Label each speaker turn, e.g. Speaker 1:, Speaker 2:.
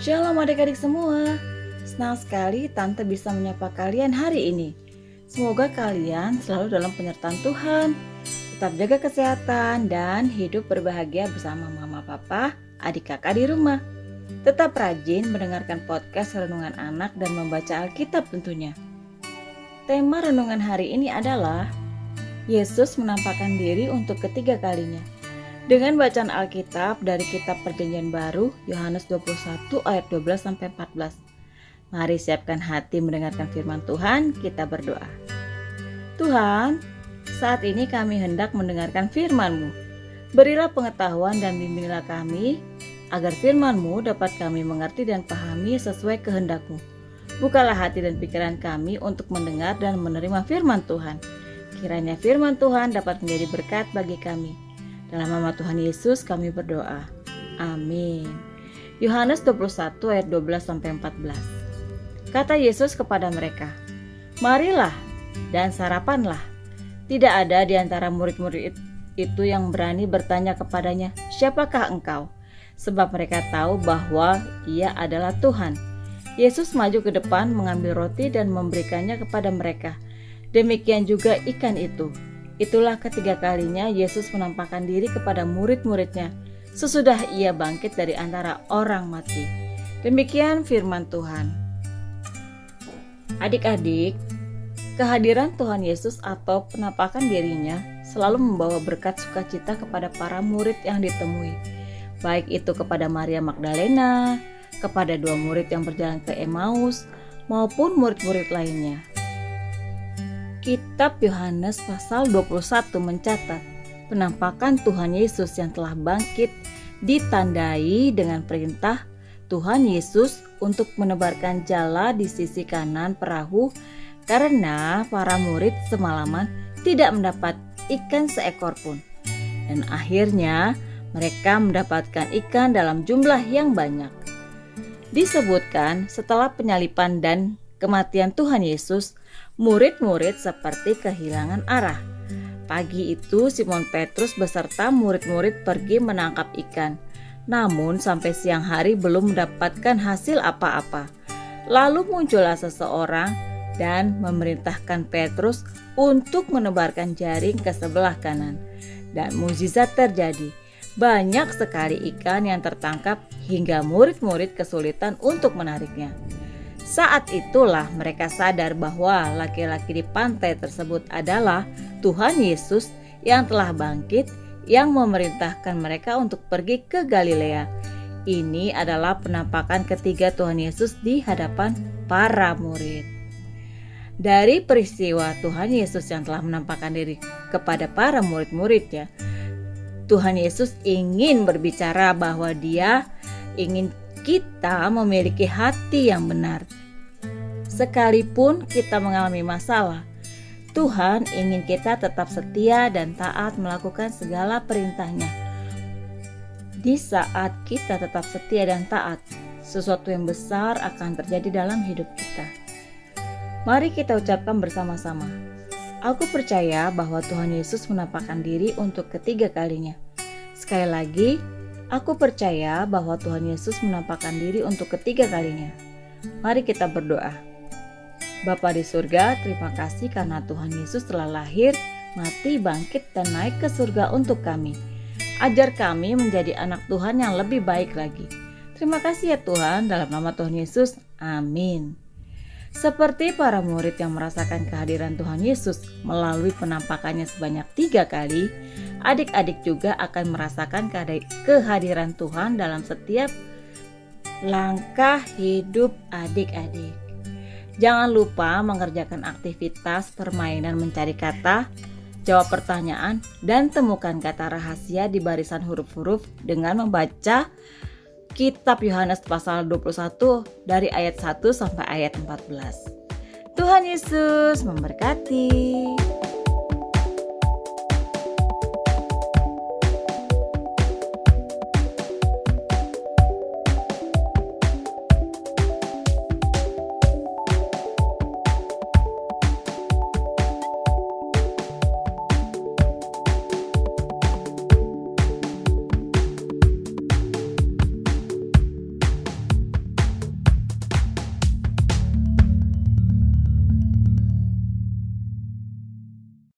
Speaker 1: Shalom adik-adik semua. Senang sekali Tante bisa menyapa kalian hari ini. Semoga kalian selalu dalam penyertaan Tuhan. Tetap jaga kesehatan dan hidup berbahagia bersama mama papa, adik kakak di rumah. Tetap rajin mendengarkan podcast renungan anak dan membaca Alkitab tentunya. Tema renungan hari ini adalah Yesus menampakkan diri untuk ketiga kalinya. Dengan bacaan Alkitab dari kitab Perjanjian Baru Yohanes 21 ayat 12 sampai 14. Mari siapkan hati mendengarkan firman Tuhan, kita berdoa. Tuhan, saat ini kami hendak mendengarkan firman-Mu. Berilah pengetahuan dan bimbinglah kami agar firman-Mu dapat kami mengerti dan pahami sesuai kehendak-Mu. Bukalah hati dan pikiran kami untuk mendengar dan menerima firman Tuhan. Kiranya firman Tuhan dapat menjadi berkat bagi kami dalam nama Tuhan Yesus kami berdoa. Amin. Yohanes 21 ayat 12 sampai 14. Kata Yesus kepada mereka, "Marilah dan sarapanlah." Tidak ada di antara murid-murid itu yang berani bertanya kepadanya, "Siapakah engkau?" Sebab mereka tahu bahwa Ia adalah Tuhan. Yesus maju ke depan mengambil roti dan memberikannya kepada mereka. Demikian juga ikan itu. Itulah ketiga kalinya Yesus menampakkan diri kepada murid-muridnya sesudah ia bangkit dari antara orang mati. Demikian firman Tuhan. Adik-adik, kehadiran Tuhan Yesus atau penampakan dirinya selalu membawa berkat sukacita kepada para murid yang ditemui, baik itu kepada Maria Magdalena, kepada dua murid yang berjalan ke Emmaus, maupun murid-murid lainnya. Kitab Yohanes pasal 21 mencatat penampakan Tuhan Yesus yang telah bangkit ditandai dengan perintah Tuhan Yesus untuk menebarkan jala di sisi kanan perahu karena para murid semalaman tidak mendapat ikan seekor pun. Dan akhirnya mereka mendapatkan ikan dalam jumlah yang banyak. Disebutkan setelah penyalipan dan kematian Tuhan Yesus, murid-murid seperti kehilangan arah. Pagi itu Simon Petrus beserta murid-murid pergi menangkap ikan. Namun sampai siang hari belum mendapatkan hasil apa-apa. Lalu muncullah seseorang dan memerintahkan Petrus untuk menebarkan jaring ke sebelah kanan. Dan mukjizat terjadi. Banyak sekali ikan yang tertangkap hingga murid-murid kesulitan untuk menariknya. Saat itulah mereka sadar bahwa laki-laki di pantai tersebut adalah Tuhan Yesus yang telah bangkit yang memerintahkan mereka untuk pergi ke Galilea. Ini adalah penampakan ketiga Tuhan Yesus di hadapan para murid. Dari peristiwa Tuhan Yesus yang telah menampakkan diri kepada para murid-muridnya, Tuhan Yesus ingin berbicara bahwa Dia ingin kita memiliki hati yang benar, Sekalipun kita mengalami masalah, Tuhan ingin kita tetap setia dan taat melakukan segala perintahnya. Di saat kita tetap setia dan taat, sesuatu yang besar akan terjadi dalam hidup kita. Mari kita ucapkan bersama-sama. Aku percaya bahwa Tuhan Yesus menampakkan diri untuk ketiga kalinya. Sekali lagi, aku percaya bahwa Tuhan Yesus menampakkan diri untuk ketiga kalinya. Mari kita berdoa. Bapa di surga, terima kasih karena Tuhan Yesus telah lahir, mati, bangkit, dan naik ke surga untuk kami. Ajar kami menjadi anak Tuhan yang lebih baik lagi. Terima kasih ya Tuhan, dalam nama Tuhan Yesus. Amin. Seperti para murid yang merasakan kehadiran Tuhan Yesus melalui penampakannya sebanyak tiga kali, adik-adik juga akan merasakan kehadiran Tuhan dalam setiap langkah hidup adik-adik. Jangan lupa mengerjakan aktivitas permainan mencari kata, jawab pertanyaan, dan temukan kata rahasia di barisan huruf-huruf dengan membaca Kitab Yohanes pasal 21 dari ayat 1 sampai ayat 14. Tuhan Yesus memberkati.